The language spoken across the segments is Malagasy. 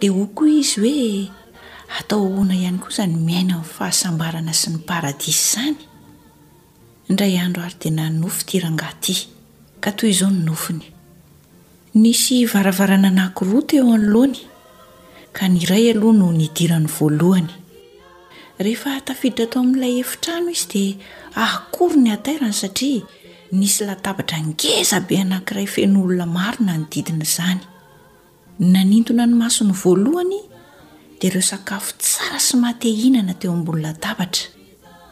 Dia hoy koa izy hoe, Hatao ahoana ihany kosa ny miaina amin'ny fahasambarana sy ny paradisa izany? Indray andro àry dia nanofy ity rangahy ity, ka toy izao ny nofiny. Nisy varavarana anankiroa teo anoloany, ka ny iray aloha no nidirany voalohany. Rehefa tafiditra tao amin'ilay efitrano izy dia akory ny hatairany satria nisy latabatra ngeza be anankiray feno olona maro nanodidina izany. Ny nanintona ny masony voalohany dia ireo sakafo tsara sy mahate-hihinana teo ambony latabatra.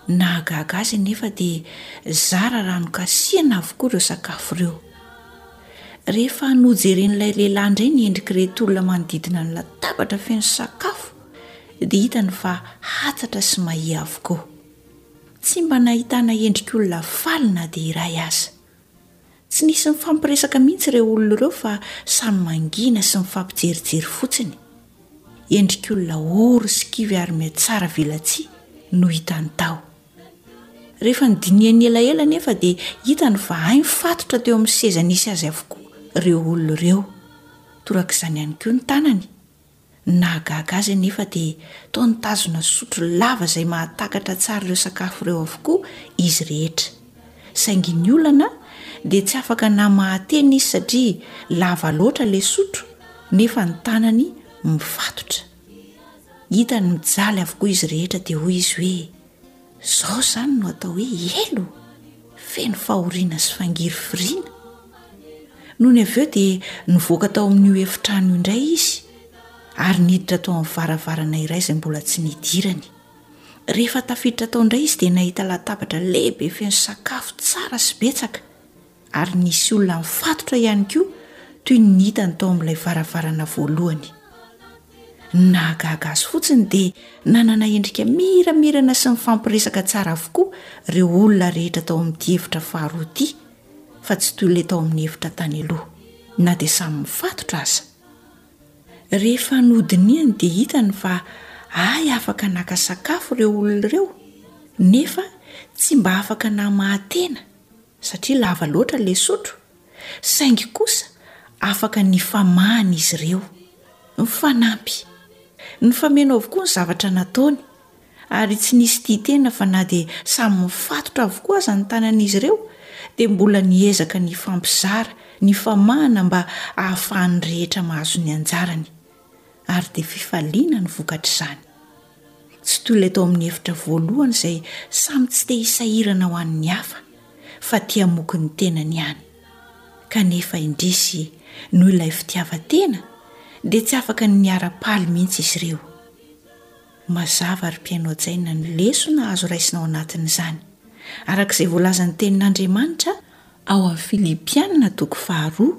Ny nahagaga azy anefa dia zara raha nokasihina avokoa ireo sakafo ireo. Rehefa nojeren'ilay lehilahy indray ny endrik'ireto olona manodidina ny latabatra feno sakafo dia hitany fa hatsatra sy mahia avokoa. Tsy mba nahitana endrik'olona faly na dia iray aza. Tsy nisy nifampiresaka mihitsy ireo olona ireo fa samy mangina sy mifampijerijery fotsiny. Endrik'olona ory sy kivy ary mihatsara velatsihy no hitany tao. Rehefa nodinihany elaela anefa dia hitany fa hay mifatotra teo amin'ny seza nisy azy avokoa ireo olona ireo. Torak'izany ihany koa ny tanany. Ny nahagaga azy anefa dia toa nitazona sotro lava izay mahatakatra tsara ireo sakafo ireo avokoa izy rehetra. Saingy ny olana dia tsy afaka namaha-tena izy satria lava loatra ilay sotro nefa ny tanany mifatotra. Hitany mijaly avokoa izy rehetra dia hoy izy hoe. Izao izany no atao hoe elo, feno fahoriana sy fangirifiriana. Nony avy eo dia nivoaka tao amin'io efitrano io indray izy ary niditra tao amin'ny varavarana iray izay mbola tsy nidirany. Rehefa tafiditra tao indray izy dia nahita latabatra lehibe feno sakafo tsara sy betsaka. Ary nisy olona nifatotra ihany koa toy ny hitany tao amin'ilay varavarana voalohany. Ny nahagaga azy fotsiny dia nanana endrika miramirana sy nifampiresaka tsara avokoa ireo olona rehetra tao amin'ity efitra faharoa ity fa tsy toy ilay tao amin'ny efitra tany aloha na dia samy mifatotra aza. Rehefa nodinihany dia hitany fa hay afaka naka sakafo ireo olona ireo nefa tsy mba afaka namaha tena. satria lava loatra ny Lesotho, saingy kosa afaka nifamahana izy ireo, nifanampy. Nifameno avokoa ny zavatra nataony, ary tsy nisy tia tena fa na dia samy mifatotra avokoa aza ny tanan'izy ireo dia mbola niezaka nifampizara, nifamahana mba hahafahan'ny rehetra mahazo ny anjarany. ary dia fifaliana ny vokatr'izany. Tsy toy ilay tao amin'ny efitra voalohany izay samy tsy te hisahirana ho an'ny hafa fa te hamoky ny tenany ihany. Kanefa indrisy, noho ilay fitiavan-tena, dia tsy afaka ny miara-paly mihitsy izy ireo. Mazava ry mpihaino hajaina ny lesona azo raisina ao anatin'izany, araka izay voalazan'ny Tenin'Andriamanitra ao amin'ny Filipiana toko faharoa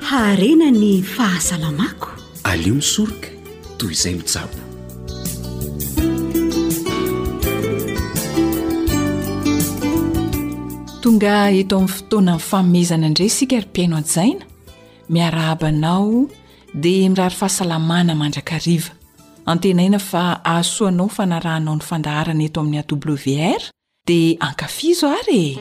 Haharena ny fahasalamako. Aleo misoroka toy izay mitsabo. Tonga eto amin'ny fotoana fanomezana indray isika ry mpiaino hajaina. Miarahaba anao dia mirary fahasalamana mandrakariva. Antenaina fa hahasoa anao fanarahanao ny fandaharana eto amin'ny AWR Dia ankafizo ary e!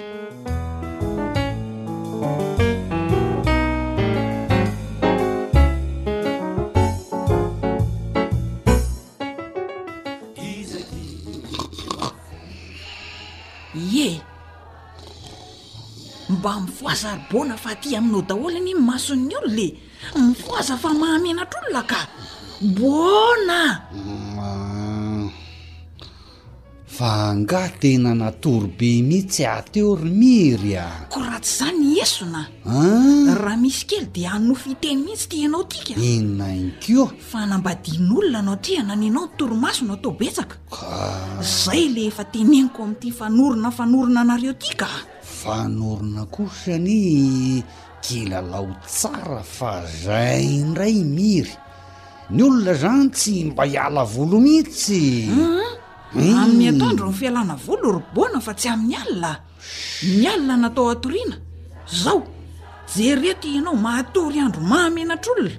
Ié! Mba mifohaza ary bona fa aty aminao daholo anie ny mason'ny olona e! Mifohaza fa mahamenatr'olona ka! Bona! Fa angaha tena natory be mihitsy aho teo ry Miry a! Ko raha tsy izany i Esona a! An! Raha misy kely dia hanonofy hiteny mihitsy ity ianao ity ka! Inona inkoa? Fa hanambadian'olona anao aty hananianao ny torimasony ho atao betsaka! Ka! Izay ilay efa teneniko amin'ity fanorona fanorona anareo ity ka! Fanorona kosa anie kilalao tsara fa izay indray Miry! Ny olona zany tsy mba hiala volo mihitsy Amin'ny atoandro ny fialana volo ry bona fa tsy amin'ny alina Ny alina natao hatoriana Zao, jereo ity ianao mahatory andro mahamenatr'olona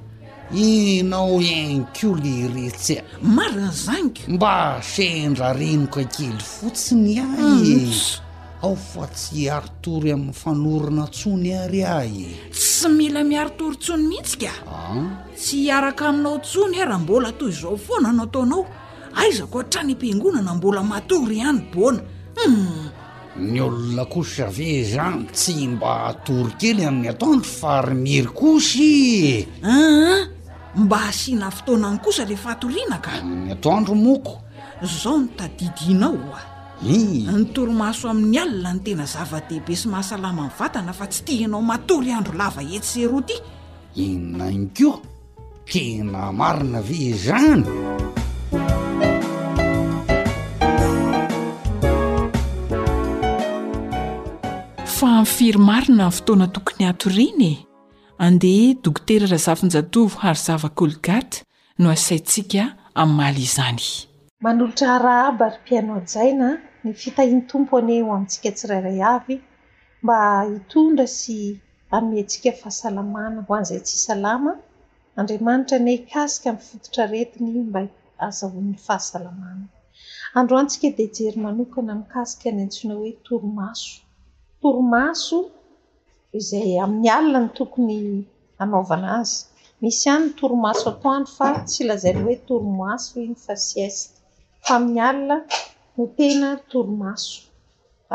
Ianao ihany koa leretsy a Marina izany ka Mba sendra renoka kely fotsiny ahy e Ao fa tsy hiaritory amin'ny fanorona tsony ary ahy e. Tsy mila miaritory tsony mihitsy ka. Ah? Tsy hiaraka aminao tsony aho raha mbola toy izao foana no ataonao. Aizako hatrany am-piangonana mbola matory ihany boana. Hmm. Ny olona kosa ve izany tsy mba atory kely amin'ny ataony fa ry miry kosa e. Aa, mba asiana fotoanany kosa ilay fatoriana ka. Amin'ny atoandro moko. Zao no tadidinao oa. Ny. Ny torimaso amin'ny alina no tena zava-dehibe sy mahasalama ny vatana fa tsy tia ianao matory andro lava etsy sy eroa ity. Inona ihany koa? Tena marina ve izany? Fa amin'ny firy marina ny fotoana tokony hatoriana e? Andeha dokotera Razafinjatovo Harizava Colgate no asaintsika hamaly izany. Manolotra arahaba ry mpihaino hajaina ny fitahian'ny Tompo anie ho amintsika tsirairay avy mba hitondra sy hanome antsika fahasalamana ho an'izay tsy salama, Andriamanitra anie hikasika amin'ny fototr'aretiny mba hazahoan'ny fahasalamana. Androany tsika dia hijery manokana mikasika ny antsoina hoe torimaso. Torimaso. izay amin'ny alina no tokony hanaovana azy. Misy ihany ny torimaso atoandro fa tsy lazaina hoe torimaso iny fa sieste. Fa amin'ny alina no tena torimaso.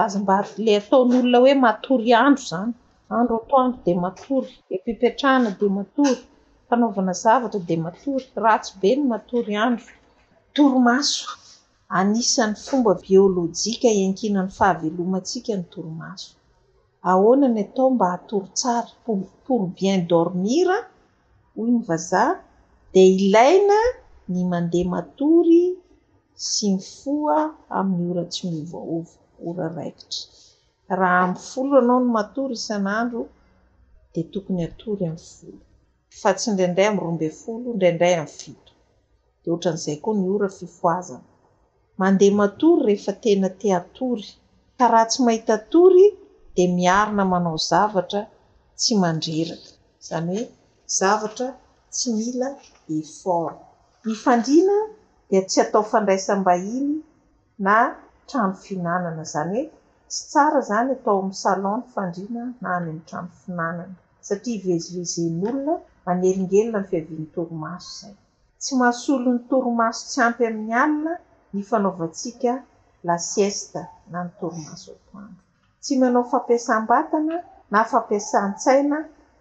Aza mba ilay ataon'olona hoe matory andro izany, andro atoandro dia matory, am-pipetrahana dia matory, fanaovana zavatra dia matory, ratsy be ny matory andro. Torimaso, anisan'ny fomba biolojika iankinan'ny fahavelomantsika ny torimaso. Ahoana ny atao mba hatory tsara? Pour pour bien dormir hoy ny vazaha dia ilaina ny mandeha matory sy mifoha amin'ny ora tsy miovaova, ora raikitra. Raha amin'ny folo ianao no matory isan'andro dia tokony hatory amin'ny folo fa tsy indraindray amin'ny roa ambin'ny folo, indraindray amin'ny fito. Dia ohatran'izay koa ny ora fifohazana. Mandeha matory rehefa tena te hatory, ka raha tsy mahita tory dia miarina manao zavatra tsy mandreraka. Izany hoe zavatra tsy mila effort. Ny fandriana dia tsy atao fandraisam-bahiny na trano fihinanana. Izany hoe tsy tsara izany atao amin'ny salon ny fandriana na any amin'ny trano fihinanana. Satria ivezivezen'olona, manelingelina ny fiavian'ny torimaso izay. Tsy mahasolo ny torimaso tsy ampy amin'ny alina ny fanaovantsika la siesta na ny torimaso atoandro. Tsy manao fampiasam-batana na fampiasan-tsaina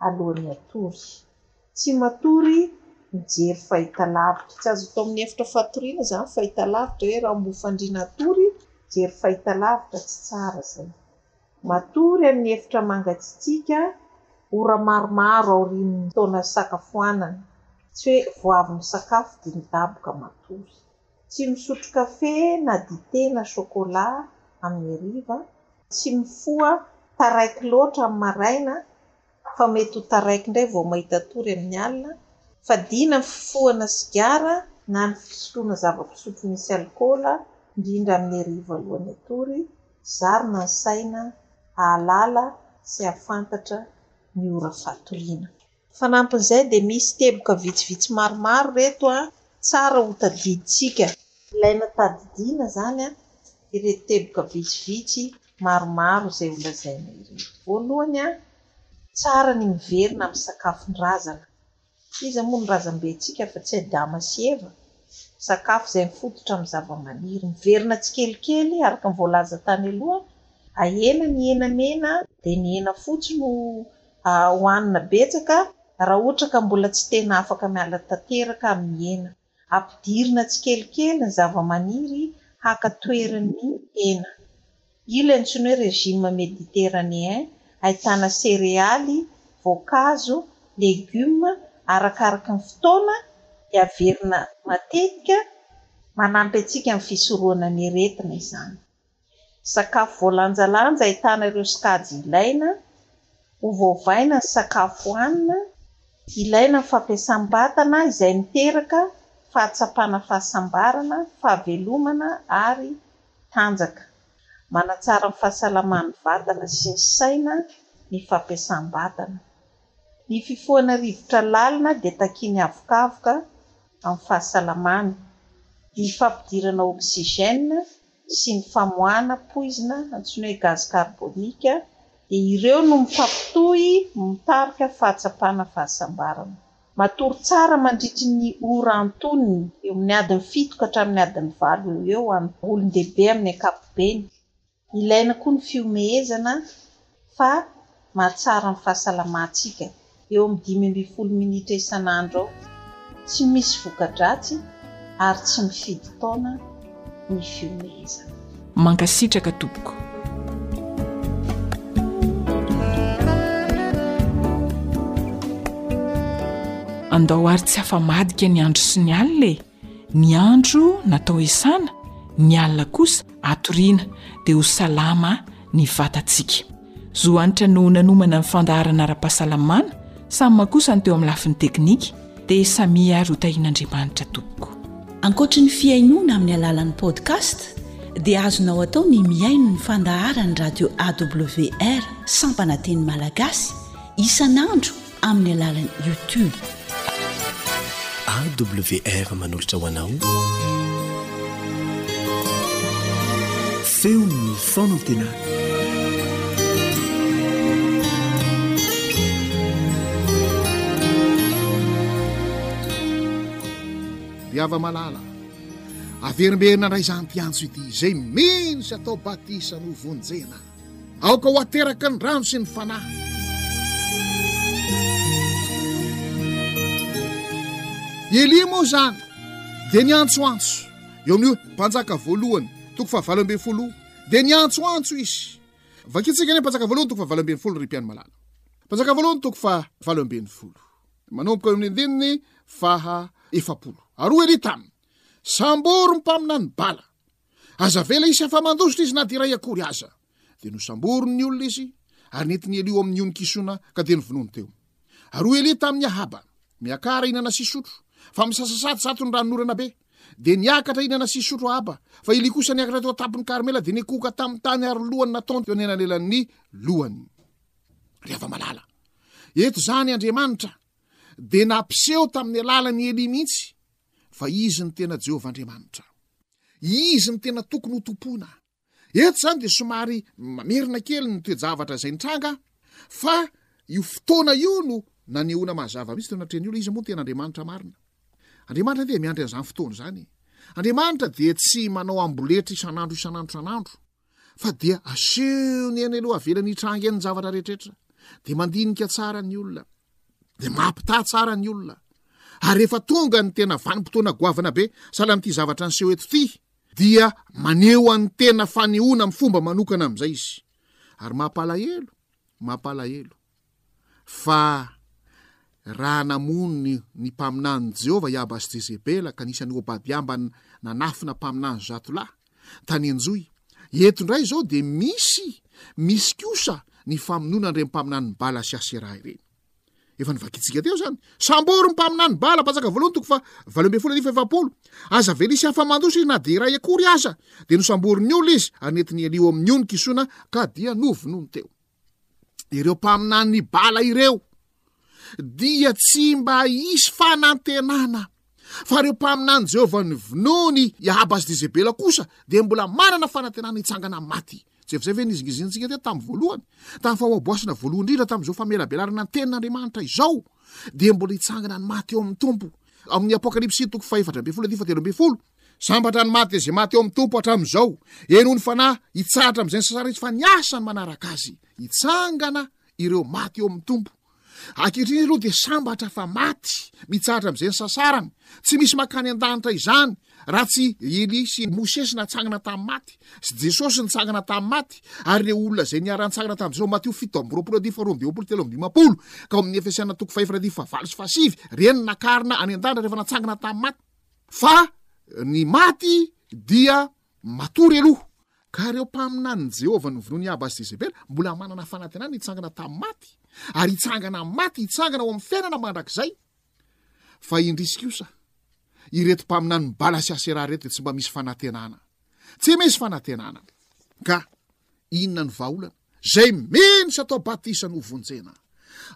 alohan'ny hatory. Tsy matory mijery fahitalavitra. Tsy azo atao amin'ny efitra fatoriana izany fahitalavitra hoe raha mofandriana hatory, mijery fahitalavitra, tsy tsara izay. Matory amin'ny efitra mangatsiatsiaka ora maromaro aorian'ny fotoana fisakafoanana. Tsy hoe vao avy misakafo dia midaboka matory. Tsy misotro kafe na dite na sôkôlà amin'ny hariva. Tsy mifoha taraiky loatra amin'ny maraina fa mety ho taraiky indray vao mahita tory amin'ny alina, fadiana ny fifohana sigara na ny fisoloana zava-pisotro misy alikaola, indrindra amin'ny hariva alohan'ny hatory, zarina ny saina hahalala sy hahafantatra ny ora fatoriana. Fanampin'izay dia misy teboka vitsivitsy maromaro ireto tsara ho tadidintsika. Ilaina tadidiana izany ireto teboka vitsivitsy maromaro izay ho lazaina ireto. Voalohany, tsara ny miverina amin'ny sakafon-drazana. Iza moa no razambentsika fa tsy Adama sy Eva? Sakafo izay mifototra amin'ny zavamaniry. Miverina tsikelikely, araka ny voalaza tany aloha, ahena ny hena mena, dia ny hena fotsy no hohanina betsaka raha ohatra ka mbola tsy tena afaka miala tanteraka amin'ny hena. Ampidirina tsikelikely ny zavamaniry haka toeran'ny hena. Io ilay antsoina hoe régime méditerranéen, ahitana serealy, voankazo, legioma, arakaraky ny fotoana dia averina matetika. Manampy antsika amin'ny fisorohana ny aretina izany. Sakafo voalanjalanja ahitana ireo sokajy ilaina, ovaovaina ny sakafo hohanina, ilaina ny fampiasam-batana izay miteraka fahatsapana fahasambarana, fahavelomana ary tanjaka, manatsara ny fahasalaman'ny vatana sy ny saina ny fampiasam-batana. Ny fifohana rivotra lalina dia takian'ny avokavoka amin'ny fahasalamana, ny fampidirana oxygène, sy ny famoahana poizina antsoina hoe gazy karbonika dia ireo no mifampitohy mitarika fahatsapana fahasambarana. Matory tsara mandritry ny ora antonony, eo amin'ny adiny fito ka hatramin'ny adiny valo eo ho eo, ho an'ny olon-dehibe amin'ny ankapobeny. Ilaina koa ny fihomehezana. fa mahatsara ny fahasalamantsika eo amin'ny dimy ambin'ny folo minitra isan'andro eo, tsy misy voka-dratsy ary tsy mifidy taona ny fihomehezana. Mankasitraka tompoko. Andao ary tsy afa-madika ny andro sy ny alina e! Ny andro natao hiasana, ny alina kosa hatoriana dia ho salama ny vatantsika. Zo hanitra no nanomana ny fandaharana ara-pahasalamana, samy makosa ny teo amin'ny lafiny teknika, dia samia ary ho tahian'Andriamanitra tompoko. Ankoatry ny fihainoana amin'ny alalan'ny podcast dia azonao atao ny mihaino ny fandaharan'ny radio AWR sampana teny malagasy isan'andro amin'ny alalan'ny YouTube. AWR manolotra ho anao feon'ny fanantenana. Yava Malala. Averimberina indray izany mpiantso ity, izay mino sy atao batisa no vonjena. Aoka ho ateraka ny rano sy ny fanahy. Elia moa izany dia niantsoantso eo amin'io mpanjaka voalohany toko fahavalo ambin'ny folo dia niantsoantso izy. Vakintsika ny mpanjaka voalohany toko fahavalo ambin'ny folo ry mpihaino malala. Mpanjaka voalohany toko fahavalo ambin'ny folo manomboka eo amin'ny andininy faha efapolo. Ary hoy Elia taminy, Sambory ny mpaminany Bala. Aza avela hisy afa-mandositra izy na dia iray akory aza. Dia nosamboriny ny olona izy, ary nentin'i Elia ho amin'ny ony Kisona, ka dia novonoiny teo. Ary hoy Elia tamin'i Ahaba, Miakara hinana sy hisotro, fa misasasady zato ny ranonorana be. Dia niakatra hinana sy hisotro Ahaba, fa Elia kosa niakatra teo an-tampon'i Karmela, dia nikohoka tamin'ny tany aroloha ny nataony teo anelanelan'ny lohany. Ry hava-malala, eto izany Andriamanitra dia nampiseho tamin'ny alalan'i Elia mihitsy fa izy ny tena Jehovah Andriamanitra. Izy ny tena tokony ho tompoina. Eto izany dia somary mamerina kely ny toe-javatra izay nitranga fa io fotoana io no nanehoana mazava mihitsy teo anatrehan'ny olona izy moa ny tena Andriamanitra marina. Andriamanitra dia miandry an'izany fotoana izany. Andriamanitra dia tsy manao amboletra isan'andro isan'andro isan'andro. fa dia asehony eny aloha avelany hitranga eny ny zavatra rehetrretra dia mandinika tsara ny olona de mampitaha tsara ny olona ary efa tonga ny tena vanimpotoana goavana be sahala amity zavatra ny seho eto ty dia maneho any tena fanehona am fomba manokana amizay izy ary mampalahelo mampalahelo fa raha namono ny mpaminanin'i Jehovah i Aba sy Jezebela ka nisy an'i Obadia mba nanafina mpaminany zato lahy tany an-johy, eto indray izao dia misy misy kosa ny famonoana an'ireny mpaminanin'i Bala sy Asera ireny. Efa novakintsika teo izany. Sambory ny mpaminan'i Bala, Mpanjaka voalohany toko fa valo ambin'ny folo arivo efapolo. Aza velisy afa-mandroso izy na dia iray akory aza. Dia nosamborin'ny olona izy ary nentin'i Elia ao amin'ny ony kisoana ka dia novonoiny teo. ireo mpaminany bala ireo dia tsy mba hisy fanantenana fa ireo mpaminany jehovah ny vinoany iahaba sy dizebela kosa dia mbola manana fanantenana hitsangana maty tsy evizay ve nizingizintsika te tamin'ny voalohany tamin'ny fahoaboasina voaloha indrindra tamin'izao famelabelarana ny tenin'andriamanitra izao dia mbola hitsangana ny maty eo amin'ny tompo amin'ny apokalipsy toko fahefatra ambey folo telo ambey folo Sambatra ny maty dia izay maty eo amin'ny Tompo hatramin'izao. Henoin'ny Fanahy hitsahatra amin'izay sasana izy fa ny asany manaraka azy. Hitsangana ireo maty eo amin'ny Tompo. Ankehitriny aloha dia sambatra fa maty mitsahatra amin'izay sasarany. Tsy misy makany an-danitra izany raha tsy Elia sy Mosesy natsangana tamin'ny maty sy Jesosy nitsangana tamin'ny maty ary ireo olona izay niara-nitsangana tamin'i Jesosy Matio fito amby roapolo andivo faharoa amby dimampolo telo amby dimampolo ka ao amin'ny Efesiana toko fahefatra andivo fahavaly sy fahasivy ireny nakarina any an-danitra rehefa natsangana tamin'ny maty fa ny maty dia matory aloha, ka ireo mpaminanin'i Jehovah novonoin'i Ahaba sy Jezebela mbola manana fanantenana hitsangana tamin'ny maty, ary hitsangana amin'ny maty, hitsangana ao amin'ny fiainana mandrakizay. Fa indrisy kosa, ireto mpaminanin'i Bala sy Asera ireto dia tsy mba misy fanantenana. Tsy misy fanantenana. Ka. Inona no vahaolana? Izay mino sy atao batisa no hovonjena.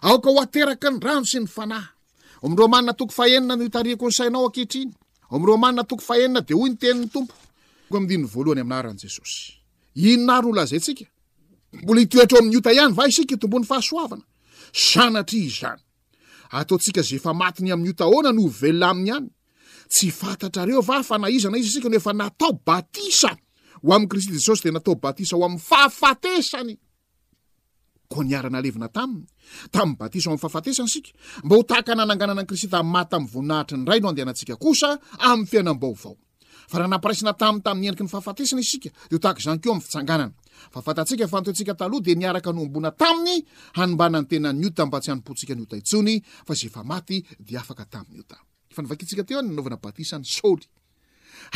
Aoka ho ateraky ny rano sy ny Fanahy. Omy Romanina toko fahenina no itarihiko ny sainao ankehitriny. Omy Romanina toko fahenina dia hoy ny tenin'ny Tompo. Toko amin'ny dininy voalohany amin'ny anaran'i Jesosy. Inona ary no lazaintsika? Mbola hitoetra ao amin'ny ota ihany va isika itombon'ny fahasoavana? Sanatria izany. Ataontsika izay efa maty ny amin'io taona no ho velona aminy ihany. Tsy fantatrareo va fa na iza na iza isika no efa natao batisa ho amin'i Kristy Jesosy dia natao batisa ho amin'ny fahafatesany? Koa niara-nalevina taminy tamin'ny batisa ho amin'ny fahafatesany isika, mba ho tahaka ny nananganana an'i Kristy tamin'ny maty tamin'ny voninahitry ny Ray no andehanantsika kosa amin'ny fiainam-baovao. Fa raha nampiraisina taminy tamin'ny endriky ny fahafatesana isika, dia ho tahaka izany koa amin'ny fitsanganana. Fa fantatsika fa ny toetsika taloha dia niaraka nohomboana taminy hanimbana ny tenan'ny ota mba tsy hanompoantsika ny ota intsony, fa izay efa maty dia afaka tamin'ny ota. Efa novakintsika teo ny nanaovana batisa an'i Saoly.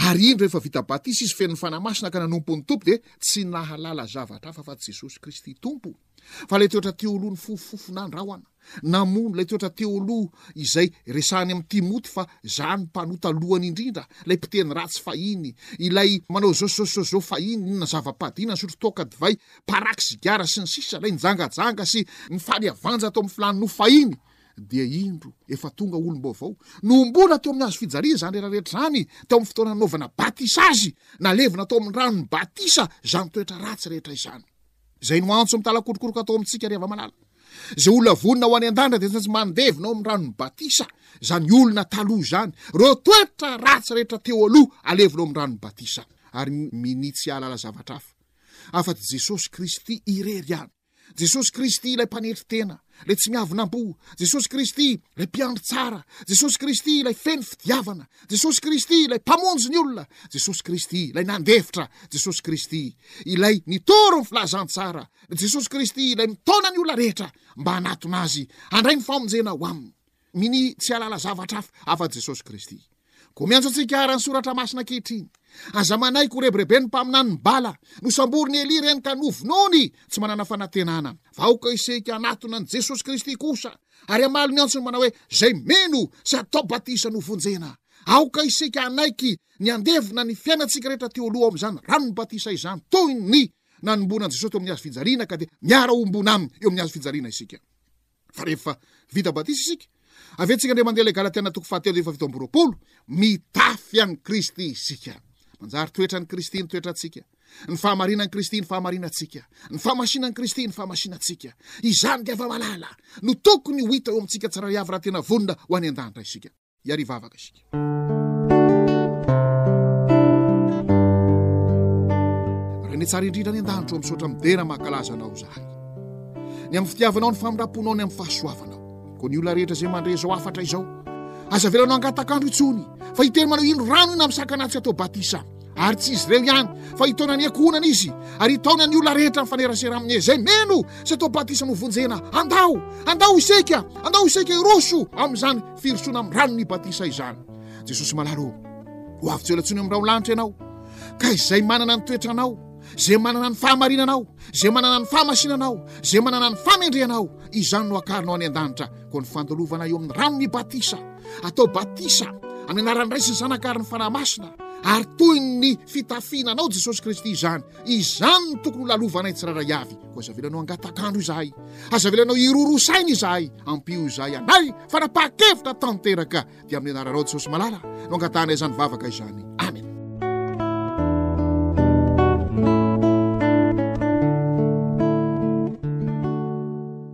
Ary indro efa vita batisa izy fenon'ny Fanahy Masina ka nanompo ny Tompo dia tsy nahalala zavatra hafa afa-tsy Jesosy Kristy Tompo. Fa ilay toetra teolohan'ny fofofofonà rahona, namono ilay toetra teoloha izay resahany amin'i Timoty fa izaho no mpanota alohany indrindra, ilay mpiteny ratsy fahiny, ilay manao zôzôzôzô fahiny, nihinana zava-padiana, nisotro toaka divay, paraky sigara, sy ny sisa, ilay nijangajanga sy nifaly havanja tao amin'ny filàn'ny nofo fahiny, dia indro efa tonga olom-baovao, nohomboana teo amin'ny hazo fijaliana izany rehetra rehetra izany, teo amin'ny fotoana nanaovana batisa azy, nalevina tao amin'ny ranon'ny batisa izany toetra ratsy rehetra izany. Izay no antso mitalakotrokoroka atao amintsika, ry hava-malala. Izay olona vonona ho any an-danitra dia tsy mandevina ao amin'ny ranon'ny batisa izany olona taloha izany, ireo toetra ratsy rehetra teo aloha alevina ao amin'ny ranon'ny batisa, ary minia tsy hahalala zavatra hafa afa-tsy Jesosy Kristy irery ihany. Jesosy Kristy ilay Mpanetry tena. Ilay tsy miavonam-po, Jesosy Kristy, ilay mpiandry tsara, Jesosy Kristy, ilay feno fitiavana, Jesosy Kristy, ilay mpamonjy ny olona, Jesosy Kristy, ilay nandefitra, Jesosy Kristy, ilay nitoro ny filazantsara, Jesosy Kristy, ilay mitaona ny olona rehetra mba hanatona azy handray ny famonjena ao aminy. Minia tsy halala zavatra hafa afa-tsy Jesosy Kristy. Koa miantso antsika àry ny Soratra Masina ankehitriny. Aza manaiky ho rebireben'ny mpaminanin'i Bala. Nosamborin'i Elia ireny ka novonoiny tsy manana fanantenana. Fa aoka isika hanatona an'i Jesosy Kristy kosa ary hamaly ny antsony manao hoe, Izay mino sy atao batisa no vonjena. Aoka isika hanaiky ny handevina ny fiainantsika rehetra teo aloha ao amin'izany ranon'ny batisa izany, toy ny nanomboana an'i Jesosy teo amin'ny hazo fijaliana, ka dia miara-hombona Aminy eo amin'ny hazo fijaliana isika. Fa rehefa vita batisa isika, avy eo tsika ndray mandeha ilay Galatiana toko fahatelo dia fahafito amby roapolo, mitafy an'i Kristy isika. Manjary toetran'i Kristy ny toetrantsika, ny fahamarinan'i Kristy ny fahamarinantsika, ny fahamasinan'i Kristy ny fahamasinantsika. Izany dia afa-malala no tokony ho hita eo amintsika tsiraiavy raha tena vonona ho any an-danitra isika. Hiary hivavaka isika. Rene tsara indrindra any an-danitro ô, misaotra midera mankalaza anao izahay. Ny amin'ny fitiavanao, ny famindram-ponao, ny amin'ny fahasoavanao. Koa ny olona rehetra izay mandre izao hafatra izao, aza avelanao hangatak'andro intsony, fa hiteny manao ino rano ina amin'ny sakana tsy atao batisa. Ary tsy izy ireo ihany, fa hitaona ny ankohonana izy, ary hitaona ny olona rehetra mifanerasera amin'ny izay meno sy atao batisa novonjena. Andao! Andao isika! Andao isika hiroso amin'izany Firosoana amin'ny ranon'ny batisa izany. Jesosy malala ô, ho avy tsy ela intsony amin'ny raholanitra ianao. Ka izay manana ny toetranao, izay manana ny fahamarinanao, izay manana ny fahamasinanao, izay manana ny famendrehanao, izany no akarinao any an-danitra. Koa ny fandalovana eo amin'ny ranon'ny batisa, atao batisa amin'ny anaran'ny Ray sy ny Zanaka ary ny Fanahy Masina, ary toy ny fitafiana anao Jesosy Kristy izany, izany no tokony ho lalovanay tsirairay avy. ko aza avelanao angatak'andro izahay aza avelanao hirorosaina izahay ampio izahay anay fanapaha-kevitra tanteraka dia amin'ny anararao jesosy malala no angatahana izany vavaka izany amen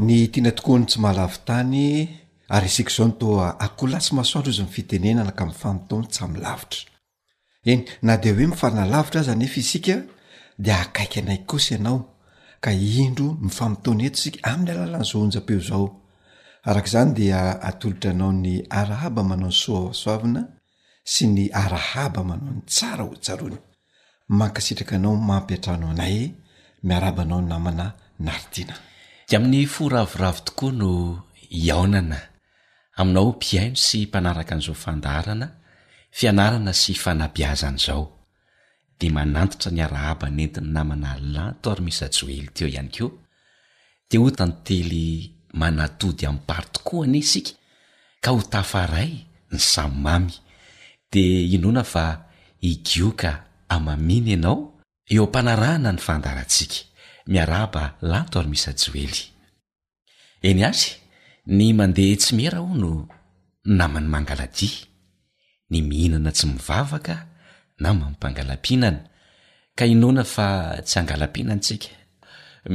Ny tiana tokoa no tsy mahalavo tany ary isika izao no toa akoho latsy masoandro ozy ny fitenenana ka mifanonto ny tsaha milavitra. Eny, na dia hoe mifanalavitra aza anefa isika dia akaiky anay kosa ianao ka indro mifamotoana eto isika amin'ny alalan'izao onjam-peo izao. Araka izany dia atolotra anao ny arahaba manao ny soavasoavina. sy ny arahaba manao ny tsara ho tsaroana. Mankasitraka anao mampiantrano anay, miarahaba anao namana Nardina. Dia amin'ny fo ravoravo tokoa no hihaonana aminao mpihaino sy mpanaraka an'izao fandaharana, fianarana sy fanabeazana izao. dia manantitra ny arahaba nentin'ny namana Lanto ary Misa Joely teo ihany koa, te ho tantely manatody amparo tokoa anie isika ka ho tafaray ny samy mamy, dia inoana fa higioka hamamiana ianao eo am-panarahana ny fandaharantsika, miarahaba Lanto ary Misa Joely. Eny ary, ny mandeha tsy miera hono naman'ny mangaladia, ny mihinana tsy mivavaka naman'ny mpangalam-pihinana, ka inoana fa tsy hangalam-pihinana isika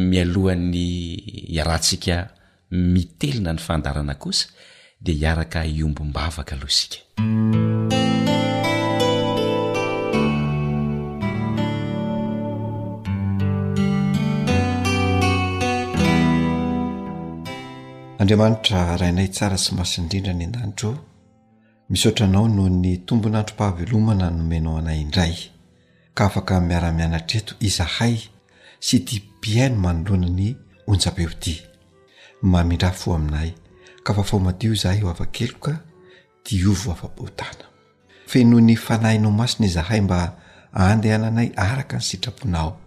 mialohan'ny hiarahantsika mitelina ny fandaharana kosa dia hiaraka hiombom-bavaka aloha isika. Andriamanitra Rainay tsara sy masina indrindra ny an-danitro, misaotra anao noho ny tombon'androm-pahavelomana nomenao anay indray. ka afaka miara-mianatra eto izahay sy ity mpihaino manoloana ny onjam-peo ity. Mamindrà fo aminay, ka fafao madio izahay ho afa-keloka, diovy ho afa-potana. Fenoy ny Fanahinao Masina izahay mba handehananay araka ny sitraponao.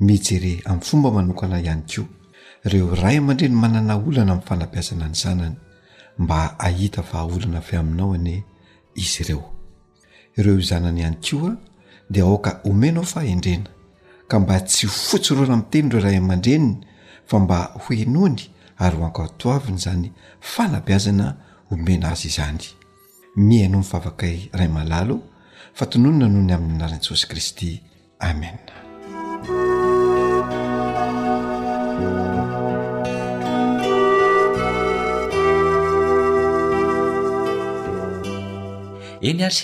Mijere amin'ny fomba manokana ihany koa ireo ray aman-dreny manana olana amin'ny fanabeazana ny zanany mba hahita vahaolana avy aminao anie izy ireo. Ireo zanany ihany koa dia aoka omenao fahendrena ka mba tsy ho fotsy rora amin'ny teny ireo ray aman-dreniny fa mba ho henoiny ary ho ankatoaviny izany fanabeazana omena azy izany. Mihainoa ny vavakay Ray Malalo fa tononina noho ny amin'ny anaran'i Jesosy Kristy. Amen. eny ary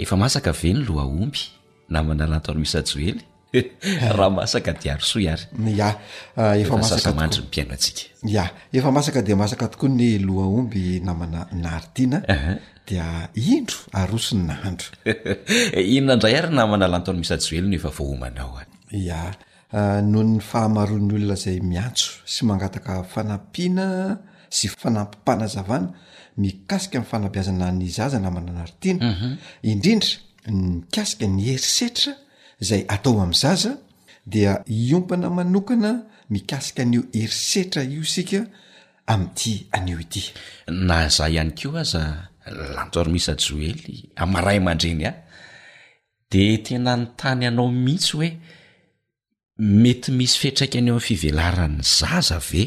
efa masaka ve ny loha omby namana lanto any misa joely raha masaka dia arosoa iary ya ah, efa masakamandry ny mpiaino antsika ya efa masaka dia masaka tokoa ny loha omby namana naritina Dia indro aroso ny nahandro. Inona indray ary namana lanton misajoelina efa voaomana ao any. Ia, noho ny fahamaroan'ny olona izay miantso sy mangataka fanampiana sy fanampim-panazavana mikasika ny fanabeazana ny zaza namana Naritiana, indrindra ny mikasika ny herisetra izay atao amin'ny zaza dia hiompana manokana mikasika an'io herisetra io isika amin'ity anio ity. Na izaho ihany koa aza, Lantormisa Joely, amin'ny ray aman-dreny ahy, dia tena hanontany anao mihitsy hoe, mety misy fiantraikany eo amin'ny fivelaran'ny zaza ve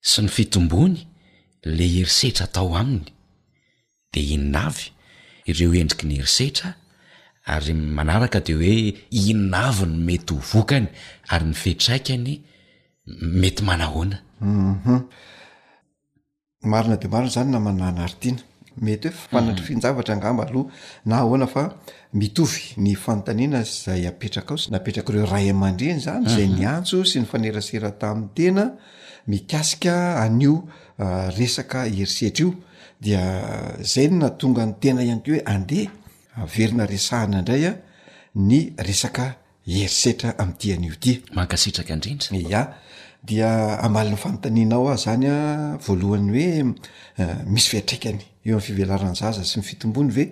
sy ny fitomboany ilay herisetra atao aminy? dia inona avy ireo endriky ny herisetra ary manaraka dia hoe inona avy no mety ho vokany ary ny fiatraikany mety manahoana? Hum marina dia marina izany namana Hanaritiana, mety hoe fanandrifian-javatra angamba aloha na ahoana fa mitovy ny fanontaniana izay apetrakao sy napetrak'ireo ray aman-dreny izany izay niantso sy nifanerasera tamin'ny tena mikasika an'io resaka herisetra io dia zay no nahatonga ny tena ihany ko hoe andeha averina resahana indray a ny resaka herisetra amty anio ty mankasitraka indrindra ya dia amalin'ny fanontanianao aho zany a voalohany hoe misy fiatraikany eo am'ny fivelaran'ny zaza sy ny fitombony ve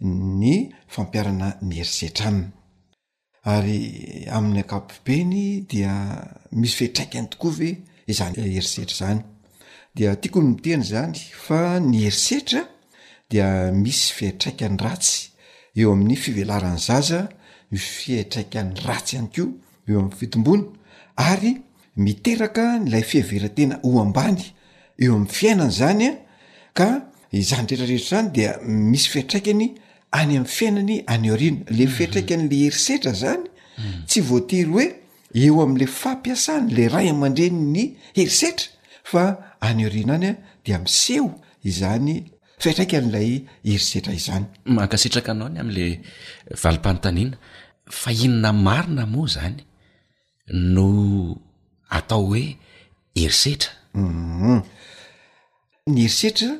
ny fampiarana ny herisetra aminy ary amin'ny ankapobeny dia misy fetraikany tokoa ve izany herisetra izany dia tiako ny miteny izany fa ny herisetra dia misy fiatraikany ratsy eo amin'ny fivelaran'ny zaza misy fiatraikany ratsy ihany koa eo amin'ny fitomboana ary Miteraka ilay fiheveran-tena ho ambany eo amin'ny fiainana izany ka izany retraretra izany dia misy fiatraikany any amin'ny fiainany any aoriana le mhm. fiatraikan'le herisetra zany mhm. tsy voatery hoe eo am'le fampiasany le ray aman-dreny ny herisetra fa any aoriana any a dia miseho izany fiatraikan'ilay herisetra izany mankasitraka anao ny am'le valim-panontaniana fa inona marina moa zany no atao hoe herisetra uum ny herisetra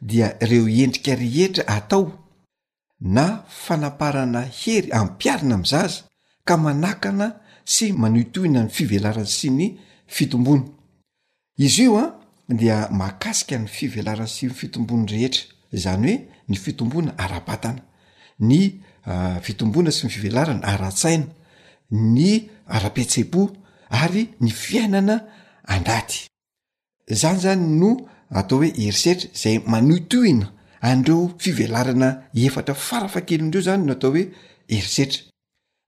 dia ireo endrika rehetra atao na fanamparana hery ampiarina amin'ny zaza ka manakana sy manohitohina ny fivelaran'ny sy ny fitomboany Izy io dia mahakasika ny fivelarany sy ny fitombony rehetra, izany hoe ny fitomboana ara-batana, ny fitomboana sy ny fivelarana ara-tsaina, ny ara-pihetseham-po ary ny fiainana an-dady. Izany zany no atao hoe herisetra izay manohitohina an'ireo fivelarana efatra farafahakeliny ireo zany no atao hoe herisetra.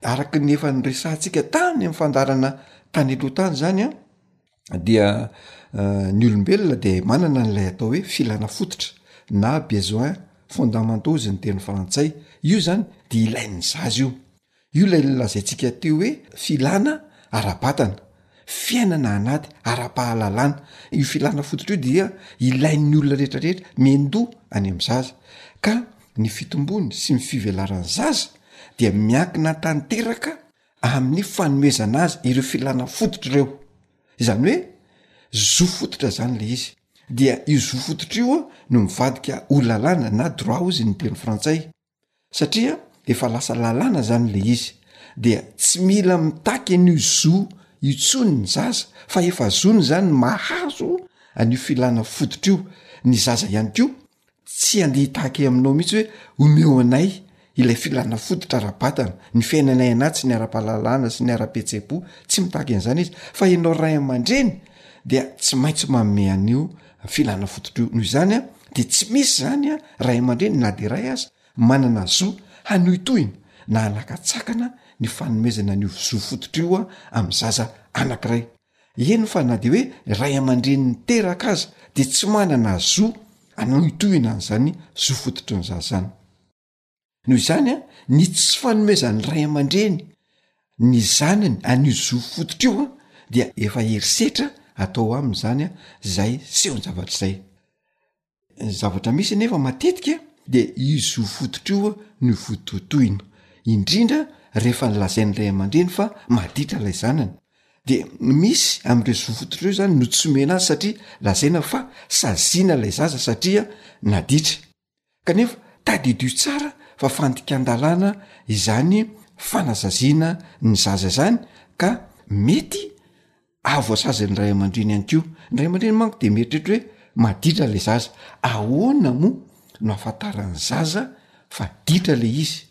Araka ny efa niresahantsika tany amin'ny fandaharana tany aloha tany zany a dia ny olombelona de manana an'ilay atao hoe filana fototra na besoin fondamenteaux hozy ny teny frantsay io zany de ilain'ny zaza io io lay lazaintsika teo hoe filana ara-batana fiainana anaty ara-pahalalana. Io filana fototra io dia ilain'ny olona rehetrarehetra miandoha any amin'ny zaza ka ny fitombony sy ny fivelaran'ny zaza dia miankina tanteraka amin'ny fanomezana azy ireo filana fototra ireo, izany hoe zo fototra zany le izy dia io zo fototra io no mivadika ho lalàna na droit hozy ny teny frantsay. satria efa lasa lalàna zany le izy dia tsy mila mitaky an'io zo io tsony ny zaza fa efa zony zany mahazo an'io filana fototra io ny zaza ihany ko tsy ande hitaky aminao mihitsy hoe omeo anay ilay filana fototra ara-batana ny fiainanay anay tsy ny ara-pahalalana sy ny ara-pihetseham-po tsy mitaky an'izany izy fa ianao ray aman-dreny dia tsy maintsy mamean'io filana fototrio noho izany a de tsy misy zany a ray aman-dreny na de ray aza manana zo hanohitohina na halakatsakana ny fanomezana ny ovizo fototrio a amy zaza anakiray eny fa na de hoe ray aman-dreny ny teraka aza de tsy manana zo anohitohina an'zany zo fototry ny zaza zany noho izany a ny tsy fanomezan'ny ray aman-dreny ny zanany an'io zo fototra io a dia efa herisetra atao aminy izany a zay sehon-javatra izay ny zavatra misy anefa matetika de i zo fototra io no vototoina indrindra rehefa nylazain'ny ray aman-dreny fa maditra ilay zanany de misy am'ireo zo fototra ireo zany no tsy omena azy satria lazaina fa saziana ilay zaza satria naditra Kanefa tadidio tsara fa fandikan-dalàna izany fanazaziana ny zaza izany ka mety ahavoasazin'ny ray aman-dreny ihany koa. Ny ray aman-dreny manko de mieritreritra hoe maditra le zaza, ahoana moa no ahafantaran'ny zaza fa ditra le izy?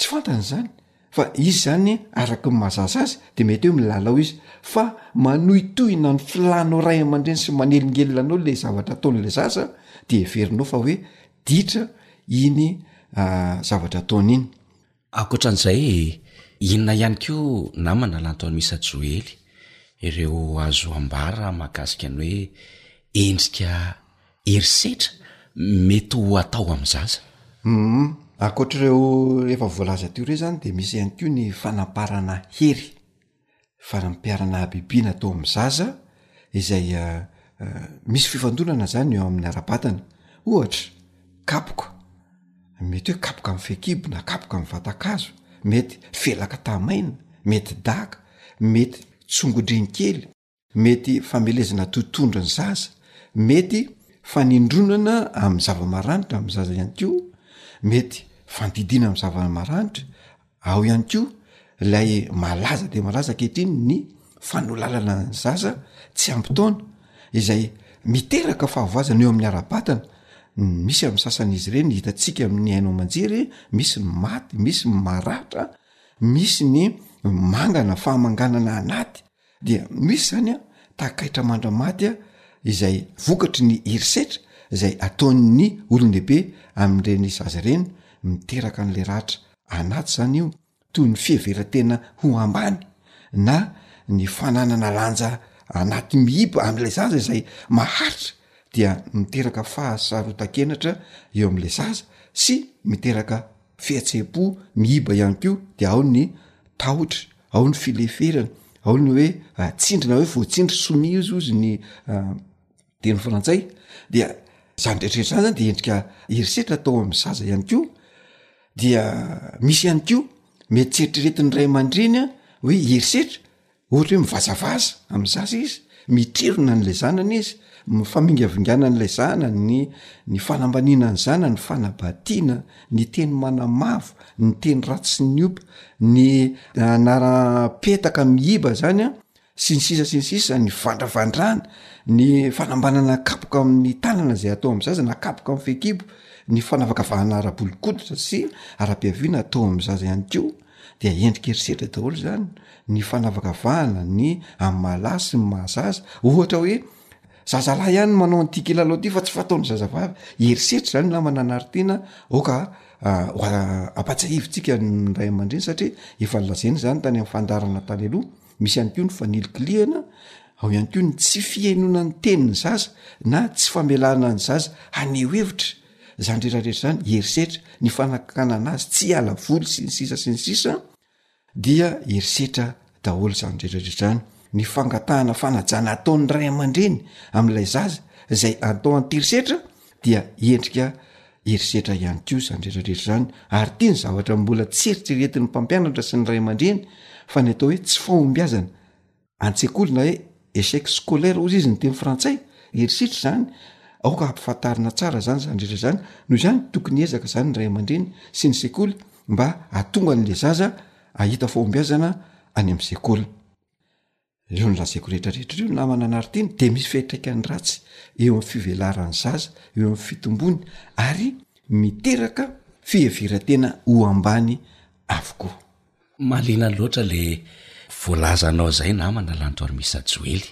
tsy fantany izany fa izy zany araky ny mazaza azy de mety hoe milalao izy fa manohitohina ny filanao ray aman-dreny sy manelingelina anao le zavatra ataon'la zaza de everinao fa hoe ditra iny ah, zavatra ataony iny akoatra an'izay e inona ihany ko namana lanto an'i misa joely ireo azo ambara mahakasika ny hoe endrika herisetra mety ho atao amin'ny zaza. Uhm. Ankoatra ireo efa voalaza teo ireo izany dia misy ihany koa ny fanamparana hery vanim-piarana habibiana atao amin'ny zaza izay misy fifandonana izany eo amin'ny ara-batana. Ohatra, kapoka, mety hoe kapoka amin'ny fehikibo na kapoka amin'ny vatan-kazo, mety felaka tamaina, mety daka, mety tsongo-dreny kely. mety famelezana totohondry ny zaza mety fanindronana amin'ny zava-maranitra amin'ny zaza ihany koa mety fandidiana amin'ny zava-maranitra ao ihany koa ilay malaza de malaza ankehitriny ny fanolalana ny zaza tsy ampy taona izay miteraka fahavoazana eo amin'ny ara-batana misy amin'ny sasan'izy ireny hitantsika amin'ny haino aman-jery misy ny maty misy ny maratra misy ny mangana fahamanganana anaty dia misy zany a takaitra mandra-maty a izay vokatry ny herisetra zay ataon'ny olon-dehibe amin'ireny zaza ireny miteraka an'le ratra anaty zany io toy ny fiheveran-tena ho ambany na ny fananana lanja anaty mihiba an'ilay zaza izay maharitra dia miteraka fahasarotan-kenatra eo am'le zaza sy miteraka fihetseham-po miiba ihany koa de ao ny tahotra ao ny fileferana ao ny hoe tsindrina hoe voatsindry sonia izy ozy ny teny frantsay dia zany retraretra zany zany de endrika herisetra atao amin'ny zaza ihany koa dia misy ihany koa mety tsy eritreretin'ny ray aman-dreny a hoe herisetra Ohatra hoe mivazavaza amin'ny zaza izy, mitrerona an'ilay zanany izy, mifamingavingana an'ilay zanany, ny fanambaniana ny zanany, ny fanabadiana, ny teny manamavo, ny teny ratsy nihoba, ny anaram-petaka mihiba zany a, sy ny sisa sy ny sisa, ny fandravandrana, ny fanambanana kapoka amin'ny tanana zay atao amin'ny zaza na kapoka amin'ny fehikibo, ny fanavakavahana ara-bolon-koditra sy ara-piaviana atao amin'ny zaza ihany koa. dia endrika herisetra daholo izany ny fanavakavahana ny amin'ny mahalahy sy ny mahazaza ohatra hoe zazalahy ihany manao an'ity kilalao ty fa tsy fataon'ny zazavavy herisetra izany namana anaritiana oka ampatsahivitsika ny ray aman-dreny satria efa nylazeny izany tany amin'ny fandarana tany aloha misy ihany koa ny fanilikilihana ao ihany koa ny tsy fihainoana ny teniny zaza na tsy famelana ny zaza haneho hevitra zany rehetra rehetra zany herisetra ny fanakanana azy tsy hiala voly sy ny sisa sy ny sisa dia herisetra daholo zany rehetra rehetra zany ny fangatahana fanajana ataony ray aman-dreny am'ilay zaza zay atao an-terisetra dia endrika herisetra ihany ko zany rehetra rehetra zany ary ty ny zavatra mbola tsy eritreretin'ny mpampianatra sy ny ray aman-dreny fa ny atao hoe tsy fahombiazana an-tsekoly na hoe echec scolaire ozy izy ny teny frantsay herisetra izany aoka hampifantarina tsara zany zany rehetra zany noho izany tokony ezaka zany ny ray aman-dreny sy ny sekoly mba atonga an'le zaza ahita fahombiazana any am' sekoly reo ny lazaiko rehetrarehetra reo namana anarteny de misy fiatraikany ratsy eo am' fivelaran'ny zaza eo am' fitombony ary miteraka fiheviran-tena ho ambany avokoa Mahaliana loatra le voalazanao zay namana Lantor Misa Joely.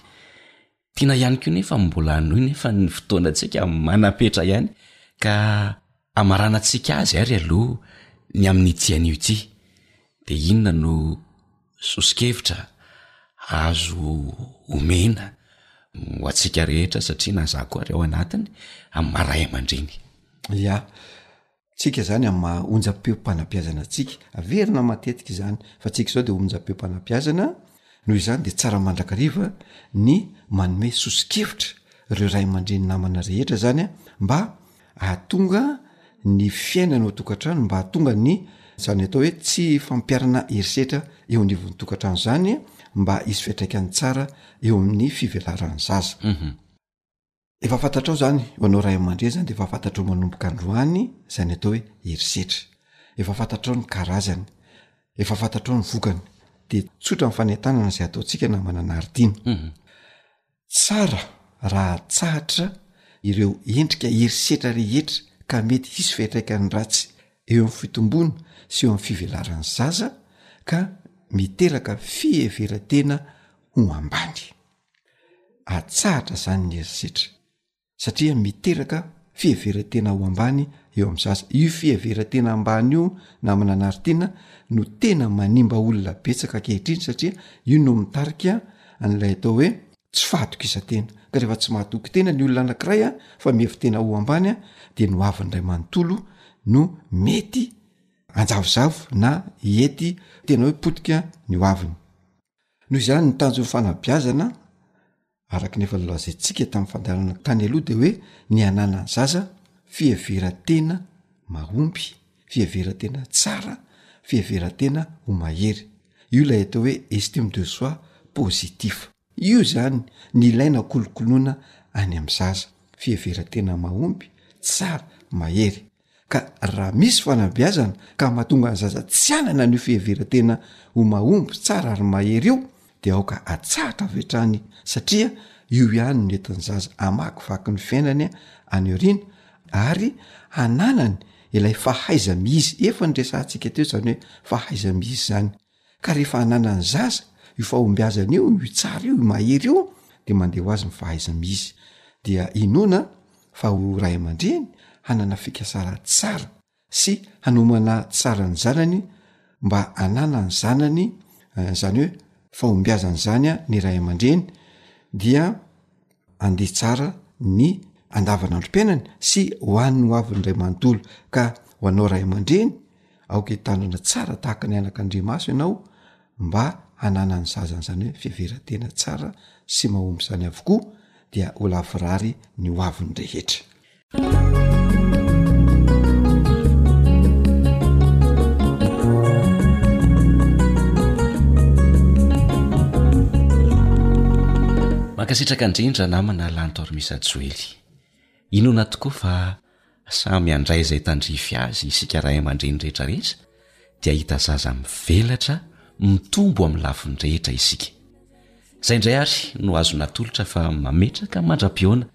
Tiana ihany koa nefa ny mbola hanohy nefa ny fotoanantsika manam-petra ihany ka hamaranantsika azy ary aloha ny amin'ity anio ity. Dia inona no soso-kevitra azo omena ho antsika rehetra satria na za koa ary ao anatiny amin'ny maha ray aman-dreny. Ya. tsika izany amin'ny maha onjam-peom-panabeazana antsika, averina matetika izany fa tsika izao dia onjam-peom-panabeazana, noho izany dia tsara mandrakariva ny manome soso-kevitra ireo ray aman-dreny namana rehetra izany a, mba hahatonga ny fiainana ao an-tokantrano, mba hahatonga ny izany atao hoe tsy fampiharana herisetra eo anivon'ny tokantrano izany mba hisy fiantraikany tsara eo amin'ny fivelaran'ny zaza. efa fantatrao zany ho anao ray aman-dreny zany de efa fantatrao manomboka androany zany atao hoe herisetra efa fantatrao ny karazany efa fantatrao ny vokany de tsotra ny fanentanana zay ataontsika na mananaritiana mhm. tsara raha tsahatra ireo endrika herisetra rehetra ka mety hisy fiatraikany ratsy eo amin'ny fitombona sy eo amin'ny fivelaran'ny zaza ka miteraka fiheveratena ho ambany Atsahatra izany ny herisetra satria miteraka fiheveran-tena ho ambany eo amin'ny zaza. Io fiheveran-tena ambany io namana anaritiana no tena manimba olona betsaka ankehitriny satria io no mitarika an'ilay atao hoe tsy fahatokisantena. Ka rehefa tsy mahatoky tena ny olona anankiray a fa mihevi-tena ho ambany a dia ny ho avin'ny ray manontolo no mety hanjavozavo na hiety tena hoe potika ny ho aviny. Noho izany ny tanjon'ny fanabeazana araka ny efa nolazaintsika tamin'ny fandaharana tany aloha de hoe ny hananan'ny zaza fiheveran-tena mahomby, fiheveran-tena tsara, fiheveran-tena ho mahery. Io lay atao hoe estime de soi positif. Io zany ny ilaina kolokoloina any amin'ny zaza, fiheveran-tena mahomby, tsara, mahery. Ka raha misy fanabeazana ka mahatonga ny zaza tsy hanana an'io fiheveran-tena ho mahomby, tsara ary mahery io dia aoka atsahatra avy hatrany satria io ihany no entin'ny zaza hamakivaky ny fiainany any aoriana ary hananany ilay fahaiza-miizy, efa noresahantsika teo izany hoe fahaiza-miizy izany. Ka rehefa ananan'ny zaza io fahombiazana io, io tsara io, io mahery io, dia mandeha ho azy ny fahaiza-mizy. Dia inoana fa ho ray aman-dreny hanana fikasana tsara sy hanomana tsara ny zanany mba ananan'ny zanany izany hoe fahombiazana izany ny ray aman-dreny dia andeha tsara ny andavanandrom-piainany sy ho an'ny ho avin'ny ray manontolo ka ho anao ray aman-dreny aoka hitandrina tsara tahaka ny anakandriamaso ianao mba hananany zazany izany hoe fiheveran-tena tsara sy mahomby izany avokoa dia ho lavorary ny ho avin'ny rehetra mankasitraka indrindra namana lantormisa joely inona tokoa fa samy andray izay tandrify azy isika ray aman-dreny rehetrarehetra dia hita zaza mivelatra mitombo amin'ny lafiny rehetra isika izay indray ary no azo natolotra fa mametraka mandra-piona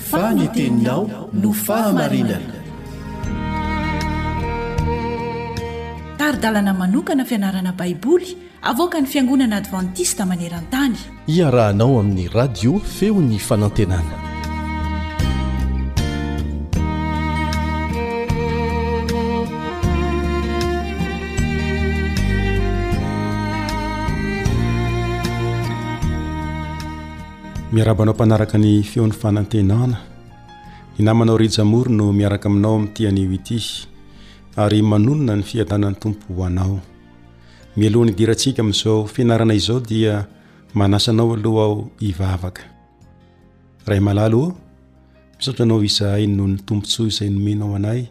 fa ny teninao no fahamarinana. Tari-dalana manokana fianarana Baiboly avoakan'ny Fiangonana Advantista maneran-tany. Iarahanao amin'ny Radio Feon'ny Fanantenana. Miarahaba anao mpanaraka ny feon'ny fanantenana. Ny namanao Rija Moro no miaraka aminao amin'ity anio ity ary manonona ny fiadanan'ny Tompo ho anao. Mialoha ny dirantsika amin'izao fianarana izao dia manasa anao aloha aho hivavaka. Ray malalo ô, misaotra anao izahay noho ny tombontsoa izay nomenao anay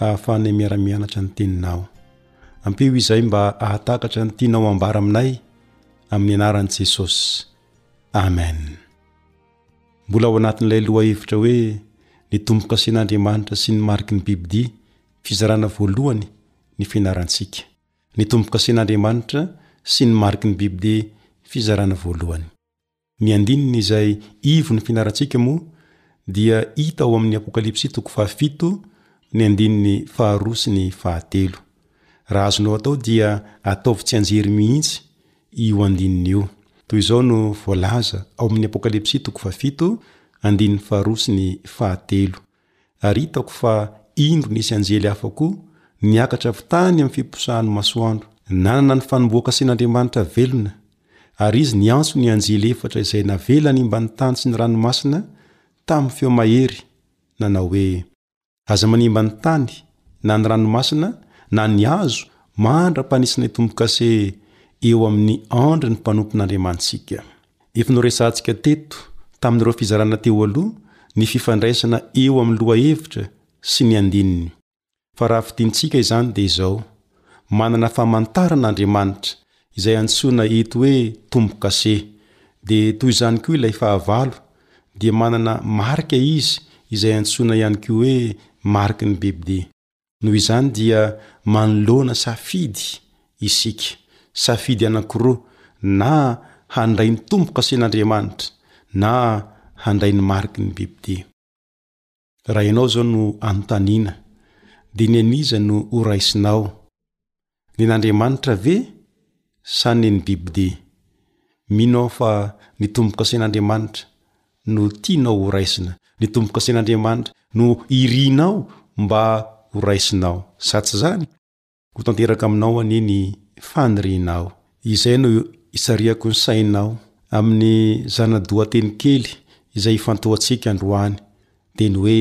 ahafahanay miara-mianatra ny teninao. Ampio izahay mba ahatakatra ny tianao ambara aminay amin'ny anaran'i Jesosy. Amen. Mbola ao anatin'ilay lohahevitra hoe Ny tombokasen'Andriamanitra sy ny mariky ny Bibidia, fizarana voalohany, ny fianarantsika. Ny tombokasen'Andriamanitra sy ny mariky ny Bibidia, fizarana voalohany. Ny andininy izay ivon'ny fianarantsika moa dia hita ao amin'ny Apokalypsy toko fahafito, ny andininy faharoa sy ny fahatelo. Raha azonao atao dia ataovy tsianjery mihitsy io andininy io. Toy izao no voalaza ao amin' ny Apôkalipsy toko fahafito andininy faharoa sy ny fahatelo, Ary hitako fa indro nisy anjely hafa koa niakatra avy tany amin' ny fiposahan' ny masoandro, nanana ny fanombohakasen' Andriamanitra velona, ary izy niantso ny anjely efatra izay navela hanimba ny tany sy ny ranomasina tamin' ny feo mahery, nanao hoe. Aza manimba ny tany, na ny ranomasina, na ny hazo, mandra-panisana ny tombo-kase eo amin'ny andry ny mpanompon'Andriamanitsika. Efa noresahantsika teto, tamin'ireo fizarana teo aloha, ny fifandraisana eo amin'ny lohahevitra sy ny andininy. Fa raha fidintsika izany dia izao, Manana famantarana Andriamanitra Izay antsoina eto hoe tombo-kase. Dia toy izany koa ilay fahavalo dia manana marika izy izay antsoina ihany koa hoe mariky ny BBD. Noho izany dia manoloana safidy isika, safidy anankiroa, na handray ny tombo-kasen'Andriamanitra na handray ny mariky ny BBD. Raha ianao izao no anontaniana, dia ny an'iza no horaisinao? Ny an'Andriamanitra ve sa ny an'i Bibidia? Mino aho fa ny tombokasen'Andriamanitra no tianao horaisina, ny tombokasen'Andriamanitra no irinao mba horaisinao, sa tsy izany? Ho tanteraka aminao anie ny fanirianao. Izay no isarihako ny sainao. Amin'ny zana-dohateny kely izay ifantohantsika androany, dia ny hoe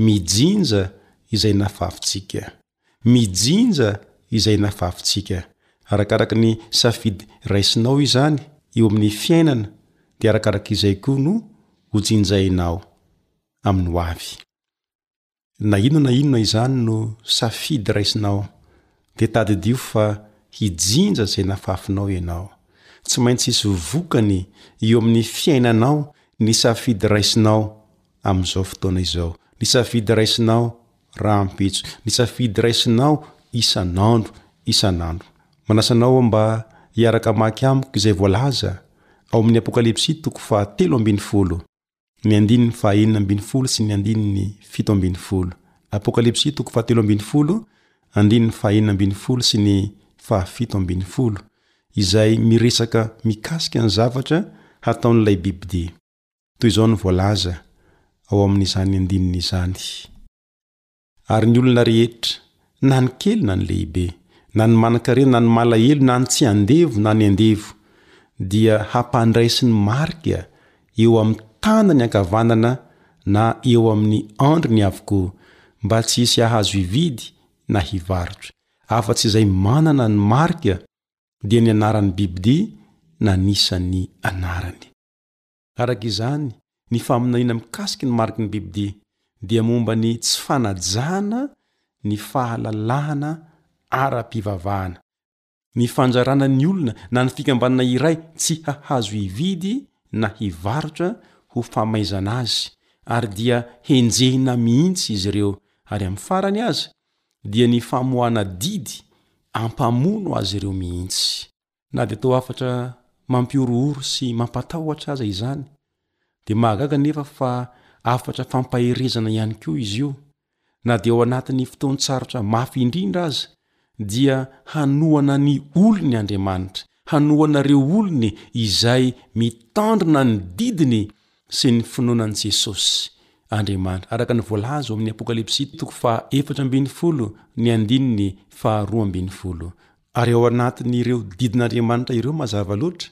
Mijinja izay nafafintsika. Mijinja izay nafafintsika. Arakaraka ny safidy raisinao izany eo amin'ny fiainana dia arakarak'izay koa no hojinjainao amin'ny hoavy. Na inona na inona izany no safidy raisinao, dia tadidio fa hijinja izay nafafinao ianao. Tsy maintsy hisy vokany eo amin'ny fiainanao ny safidy raisinao amin'izao fotoana izao, ny safidy raisinao rahampitso, ny safidy raisinao isan'andro isan'andro. Manasa anao aho mba hiaraka hamaky amiko izay voalaza ao amin'ny Apokalypsy toko fahatelo ambin'ny folo. Ny andininy fahaenina ambin'ny folo sy ny andininy fito ambin'ny folo. Apokalypsy toko fahatelo ambin'ny folo, andininy fahaenina ambin'ny folo sy ny fahafito ambin'ny folo, izay miresaka mikasika ny zavatra hataon'ilay bibidia. Toy izao no voalaza ao amin'izany andininy izany. Ary ny olona rehetra, na ny kely na ny lehibe, na ny manankarena na ny malahelo, na ny tsy andevo na ny andevo, dia hampandraisy ny marika eo amin'ny tanany ankavanana na eo amin'ny andriny avokoa, mba tsy hisy hahazo hividy na hivarotra, afa-tsy izay manana ny marika, dia ny anaran'ny bibidia na ny isan'ny anarany. Araka izany, ny faminaniana mikasiky ny mariky ny bibidia dia momba ny tsy fanajana ny fahalalahana ara-pivavahana. Ny fanjarana ny olona na ny fikambanana iray tsy hahazo hividy na hivarotra ho famaizana azy ary dia henjehina mihitsy izy ireo ary amin'ny farany aza dia ny famoahana didy hampamono azy ireo mihitsy. Na dia toa hafatra mampihorohoro sy mampatahotra aza izany, dia mahagaga anefa fa hafatra fampaherezana ihany koa izy io. Na dia ao anatin'ny fotoan-tsarotra mafy indrindra aza, dia hanohana ny olony Andriamanitra, hanohana ireo olony izay mitandrina ny didiny sy ny finoana an'i Jesosy, Andriamanitra, araka ny voalaza ao amin'ny Apokalypsy toko faha efatra ambin'ny folo ny andininy faha roa ambin'ny folo. Ary ao anatin'ireo didin'Andriamanitra ireo mazava loatra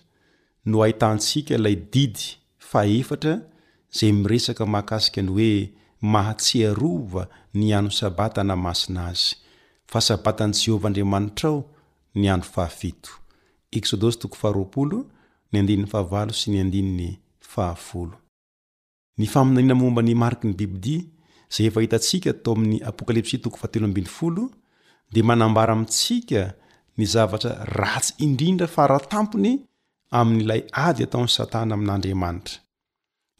no ahitantsika ilay didy fahefatra izay miresaka mahakasika ny hoe mahatsiarova ny andro sabata na masina azy, fa sabatan'i Jehovah Andriamanitrao ny andro fahafito. Eksodosy toko faharoapolo, ny andininy fahavalo sy ny andininy fahafolo. Ny faminaniana momba ny mariky ny bibidia izay efa hitantsika tao amin'ny Apokalypsy toko fahatelo ambin'ny folo dia manambara amintsika ny zavatra ratsy indrindra fara tampony amin'ilay ady ataon'i Satana amin'Andriamanitra.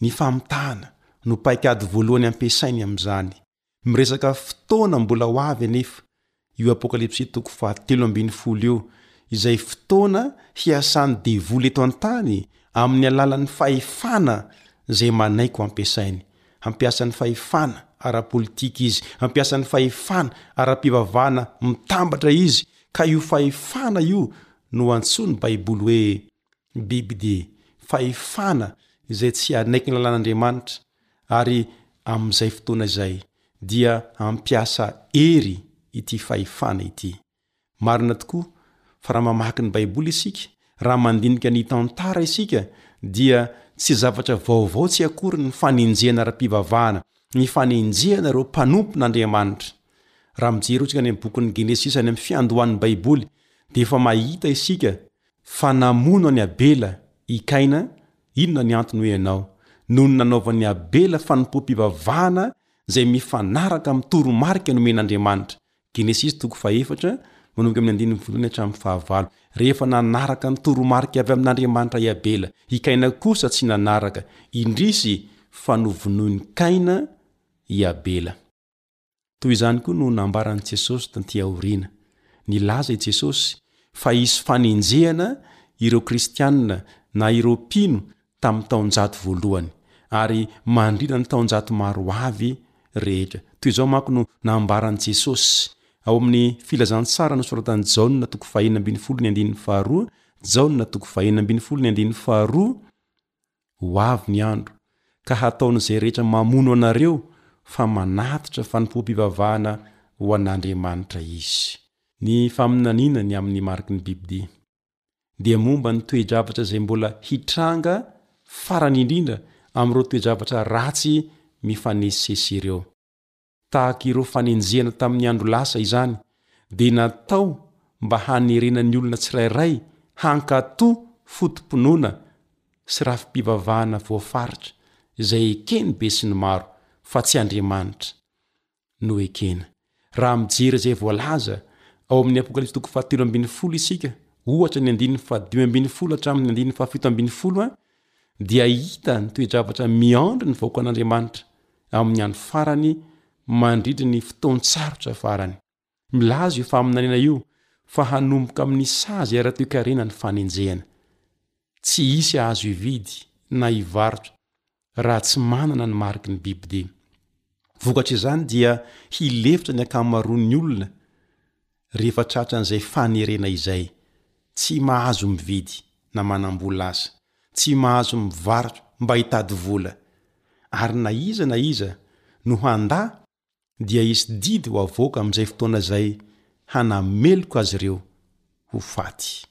Ny famitahana no paikady voalohany ampiasainy amin'izany. Miresaka fotoana mbola ho avy anefa io Apokalypsy toko fahatelo ambin'ny folo io, izay fotoana hiasan'ny devoly eto an-tany amin'ny alalan'ny fahefana izay manaiky ho ampiasainy. Hampiasa ny fahefana ara-politika izy, hampiasa ny fahefana ara-pivavahana mitambatra izy, ka io fahefana io no antsoin'ny Baiboly hoe Ny biby dia fahefana izay tsy hanaiky ny lalàn'Andriamanitra ary amin'izay fotoana izay dia hampiasa hery ity fahefana ity. Marina tokoa fa raha mamaky ny Baiboly isika, raha mandinika ny tantara isika dia tsy zavatra vaovao tsy akory ny fanenjehana ara-pivavahana, ny fanenjehana ireo mpanompon'Andriamanitra. Raha mijery hotsika any amin'ny bokin'ny Genesisy any amin'ny fiandohan'ny Baiboly dia efa mahita isika Fa namono an'i Abela i Kaina, inona ny antony hoe ianao? Noho ny nanaovan'i Abela fanompoam-pivavahana izay mifanaraka amin'ny toromarika nomen'Andriamanitra, Genesisy toko fahaefatra, manomboka amin'ny andininy voalohany hatramin'ny fahavalo. Rehefa nanaraka ny toromarika avy amin'Andriamanitra i Abela, i Kaina kosa tsy nanaraka, indrisy fa novonoin'i Kaina i Abela. Toy izany koa no nambaran'i Jesosy taty aoriana. Nilaza i Jesosy fa hisy fanenjehana ireo Kristianina na ireo mpino tamin'ny taonjato voalohany, ary mandritra ny taonjato maro ho avy rehetra. Toy izao manko no nambaran'i Jesosy, ao amin'ny Filazantsara nosoratan'i Jaona toko fahenina ambin'ny folo ny andininy faharoa, Jaona toko fahenina ambin'ny folo ny andininy faharoa, Ho avy ny andro ka hataon'izay rehetra mamono anareo fa manatitra fanompoam-pivavahana ho an'Andriamanitra izy. Ny faminaniana ny amin'ny mariky ny bibidia dia momba ny toe-javatra izay mbola hitranga farany indrindra amin'ireo toe-javatra ratsy mifanesisesy ireo. Tahaka ireo fanenjehana tamin'ny andro lasa izany, dia natao mba hanerena ny olona tsirairay hankatò foto-pinoana sy rafi-pivavahana voafaritra izay eken'ny besinimaro fa tsy Andriamanitra no ekena. Raha mijery izay voalaza ao amin'ny Apokalypsy toko fahatelo ambin'ny folo isika, ohatra ny andininy fahadimy ambin'ny folo hatramin'ny andininy fahafito ambin'ny folo, dia hita ny toe-javatra miandry ny vahoakan'Andriamanitra amin'ny andro farany mandridry ny fotoan-tsarotra farany. Milaza io faminaniana io fa hanomboka amin'ny sazy ara-toekarena ny fanenjehana. Tsy hisy azo hividy na hivarotra raha tsy manana ny mariky ny BBD. Vokatr'izany dia hilefitra ny ankamaroan'ny olona rehefa tratran'izay fanerena izay, tsy mahazo mividy na manam-bola aza, tsy mahazo mivarotra mba hitady vola, ary na iza na iza no handà dia hisy didy ho avoaka amin'izay fotoana izay hanameloka azy ireo ho faty.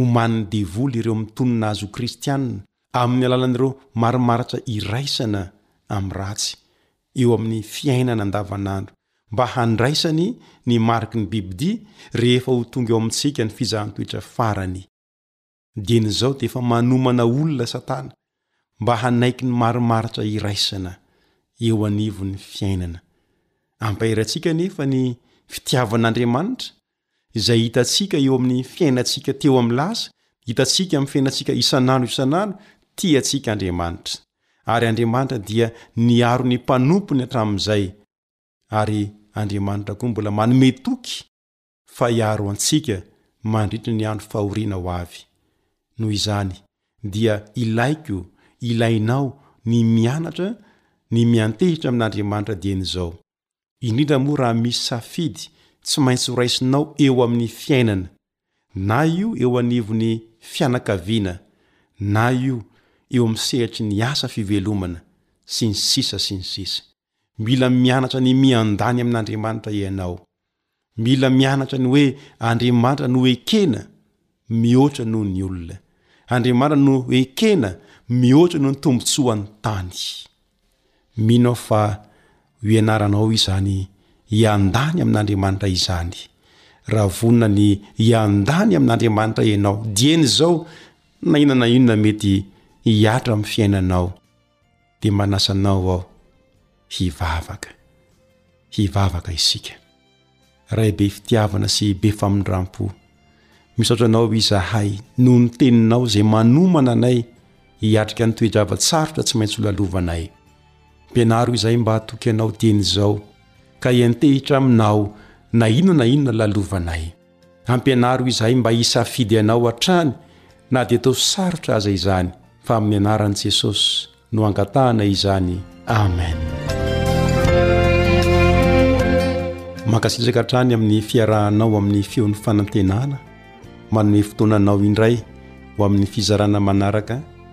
omanin'ny devoly ireo mitonona azy ho kristiana amin'ny alalan'ireo marimaritra iraisana amin'ny ratsy eo amin'ny fiainana andavanandro mba handraisany ny mariky ny bibidia rehefa ho tonga eo amintsika ny fizahan-toetra farany. Dieny izao dia efa manomana olona Satana mba hanaiky ny marimaritra iraisana eo anivon'ny fiainana. Ampaherantsika anefa ny fitiavan'Andriamanitra izay hitantsika eo amin'ny fiainantsika teo amin'ny lasa, hitantsika amin'ny fiainantsika isan'andro isan'andro, tia antsika Andriamanitra. Ary Andriamanitra dia niaro ny mpanompony hatramin'izay, ary Andriamanitra koa mbola manome toky fa hiaro antsika mandritra ny andro fahoriana ho avy. Noho izany, dia ilaiko, ilainao ny mianatra ny miantehitra amin'Andriamanitra dieny izao. indrindra moa raha misy safidy tsy maintsy horaisinao eo amin'ny fiainana, na io eo anivon'ny fianakaviana, na io eo amin'ny sehatry ny asa fivelomana, sy ny sisa sy ny sisa. Mila mianatra ny miandany amin'Andriamanitra ianao. Mila mianatra ny hoe Andriamanitra no ekena mihoatra noho ny olona. Andriamanitra no ekena mihoatra noho ny tombontsoan'ny tany. Mino aho fa ho ianaranao izany hiandany amin'Andriamanitra izany. Raha vonona ny hiandany amin'Andriamanitra ianao, dieny izao na inona na inona mety hihatra amin'ny fiainanao. dia manasa anao aho hivavaka. Hivavaka isika. Ray be fitiavana sy be famindram-po, misaotra anao izahay noho ny teninao izay manomana anay hiatrika ny toe-java-tsarotra tsy maintsy lalovanay. Mpianaro izahay mba hatoky anao dieny izao ka hiantehitra aminao na inona na inona lalovanay. Ampianaro izahay mba hisafidy Anao hatrany na dia toa sarotra aza izany, fa amin'ny anaran'i Jesosy no angatahana izany. Amen. Mankasitraka hatrany amin'ny fiarahanao amin'ny feon'ny fanantenana. Manome fotoana anao indray ho amin'ny fizarana manaraka.